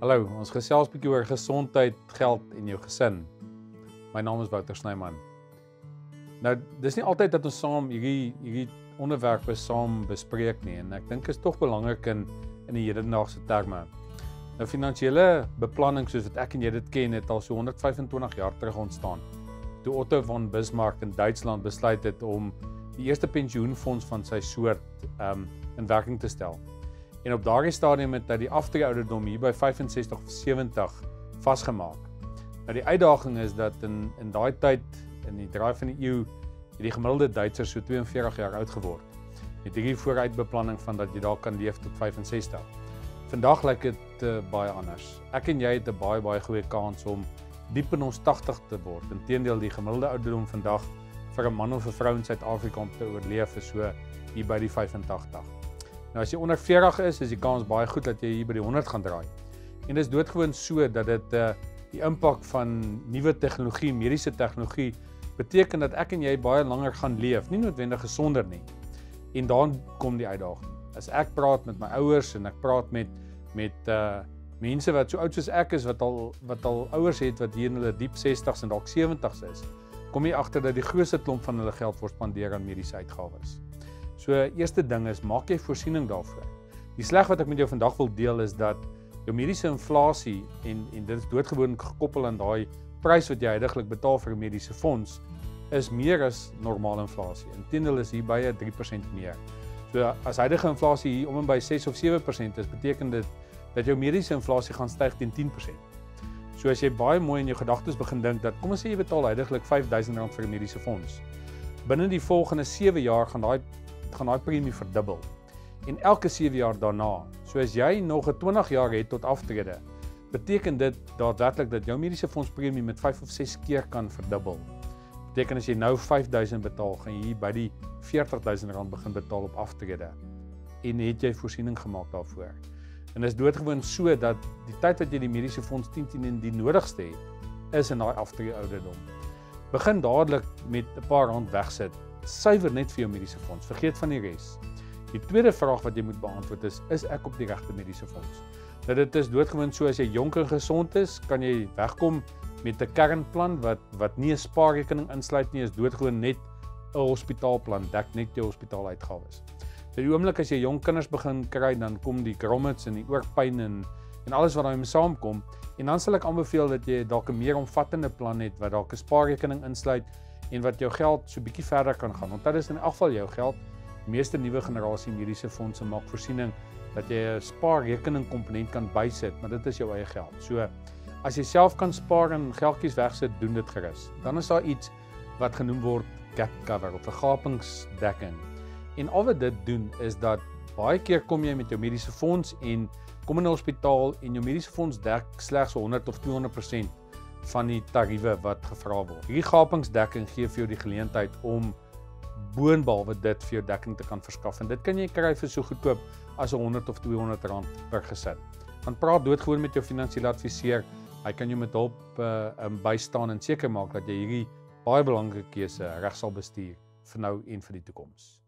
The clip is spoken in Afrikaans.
Hallo, ons gesels 'n bietjie oor gesondheid, geld en jou gesin. My naam is Wouter Snyman. Nou, dis nie altyd dat ons saam hierdie hierdie onderwerpe saam bespreek nie en ek dink is tog belangrik in in die hedendaagse terme. Nou finansiële beplanning soos wat ek en jy dit ken het al so 125 jaar terug ontstaan. Toe Otto von Bismarck in Duitsland besluit het om die eerste pensioenfonds van sy soort um in werking te stel. En op daardie stadium het hy die aftrede ouderdom hier by 65 of 70 vasgemaak. Nou die uitdaging is dat in in daai tyd in die draai van die eeu het die gemiddelde Duitser so 42 jaar oud geword. Met hierdie vooruitbeplanning van dat jy daar kan leef tot 65. Vandag lyk dit uh, baie anders. Ek en jy het 'n baie baie goeie kans om diep in ons 80 te word. Inteendeel die gemiddelde ouderdom vandag vir 'n man of 'n vrou in Suid-Afrika om te oorleef is so hier by die 85. Nou as jy onder 40 is, is die kans baie goed dat jy hier by die 100 gaan draai. En dit is doodgewoon so dat dit uh die impak van nuwe tegnologie, mediese tegnologie beteken dat ek en jy baie langer gaan leef, nie noodwendig gesonder nie. En dan kom die uitdaging. As ek praat met my ouers en ek praat met met uh mense wat so oud soos ek is wat al wat al ouers het wat hier in hulle diep 60s en dalk 70s is, kom jy agter dat die grootste klomp van hulle geld word spandeer aan mediese uitgawes. So eerste ding is maak jy voorsiening daarvoor. Die sleg wat ek met jou vandag wil deel is dat jou mediese inflasie en en dit is doodgewoon gekoppel aan daai prys wat jy heidaglik betaal vir 'n mediese fonds is meer as normale inflasie. Inteendeel is hier by 3% meer. So as huidige inflasie hier om en by 6 of 7% is, beteken dit dat jou mediese inflasie gaan styg teen 10%. So as jy baie mooi in jou gedagtes begin dink dat kom ons sê jy betaal heidaglik R5000 vir 'n mediese fonds. Binne die volgende 7 jaar gaan daai gaan daai premie verdubbel. En elke 7 jaar daarna, so as jy nog 'n 20 jaar het tot aftrede, beteken dit daadwerklik dat jou mediese fonds premie met 5 of 6 keer kan verdubbel. Beteken as jy nou 5000 betaal, gaan jy by die 40000 rand begin betaal op aftrede. En het jy voorsiening gemaak daarvoor? En is doodgewoon so dat die tyd wat jy die mediese fonds 10 10 in die nodigste het, is in daai aftrede ouderdom. Begin dadelik met 'n paar rand wegsit suiwer net vir jou mediese fonds. Vergeet van die res. Die tweede vraag wat jy moet beantwoord is: is ek op die regte mediese fonds? Dat dit is doodgewoon so as jy jonk en gesond is, kan jy wegkom met 'n kernplan wat wat nie 'n spaarrekening insluit nie, is doodgewoon net 'n hospitaalplan, dek net jou hospitaaluitgawes. Vir die oomblik as jy jong kinders begin kry, dan kom die grommets en die oorpyn en en alles wat daarmee saamkom. En dan sal ek aanbeveel dat jy dalk 'n meer omvattende plan het wat dalk 'n spaarrekening insluit en wat jou geld so bietjie verder kan gaan. Want dit is in elk geval jou geld. Die meeste nuwe generasie mediese fondse maak voorsiening dat jy 'n spaarrekening komponent kan bysit, maar dit is jou eie geld. So as jy self kan spaar en geldjies wegsit, doen dit gerus. Dan is daar iets wat genoem word gap cover of vergapingsdekking. En al wat dit doen is dat baie keer kom jy met jou mediese fonds en kom in 'n hospitaal en jou mediese fonds dek slegs 100 of 200% van die tariewe wat gevra word. Hierdie gapingsdekking gee vir jou die geleentheid om boonbehalwe dit vir jou dekking te kan verskaf en dit kan jy kry vir so goedkoop as 100 of 200 rand per gesin. Dan praat doodgewoon met jou finansiële adviseur. Hy kan jou met hulp uh um, bystaan en seker maak dat jy hierdie baie belangrike keuse reg sal bestuur vir nou en vir die toekoms.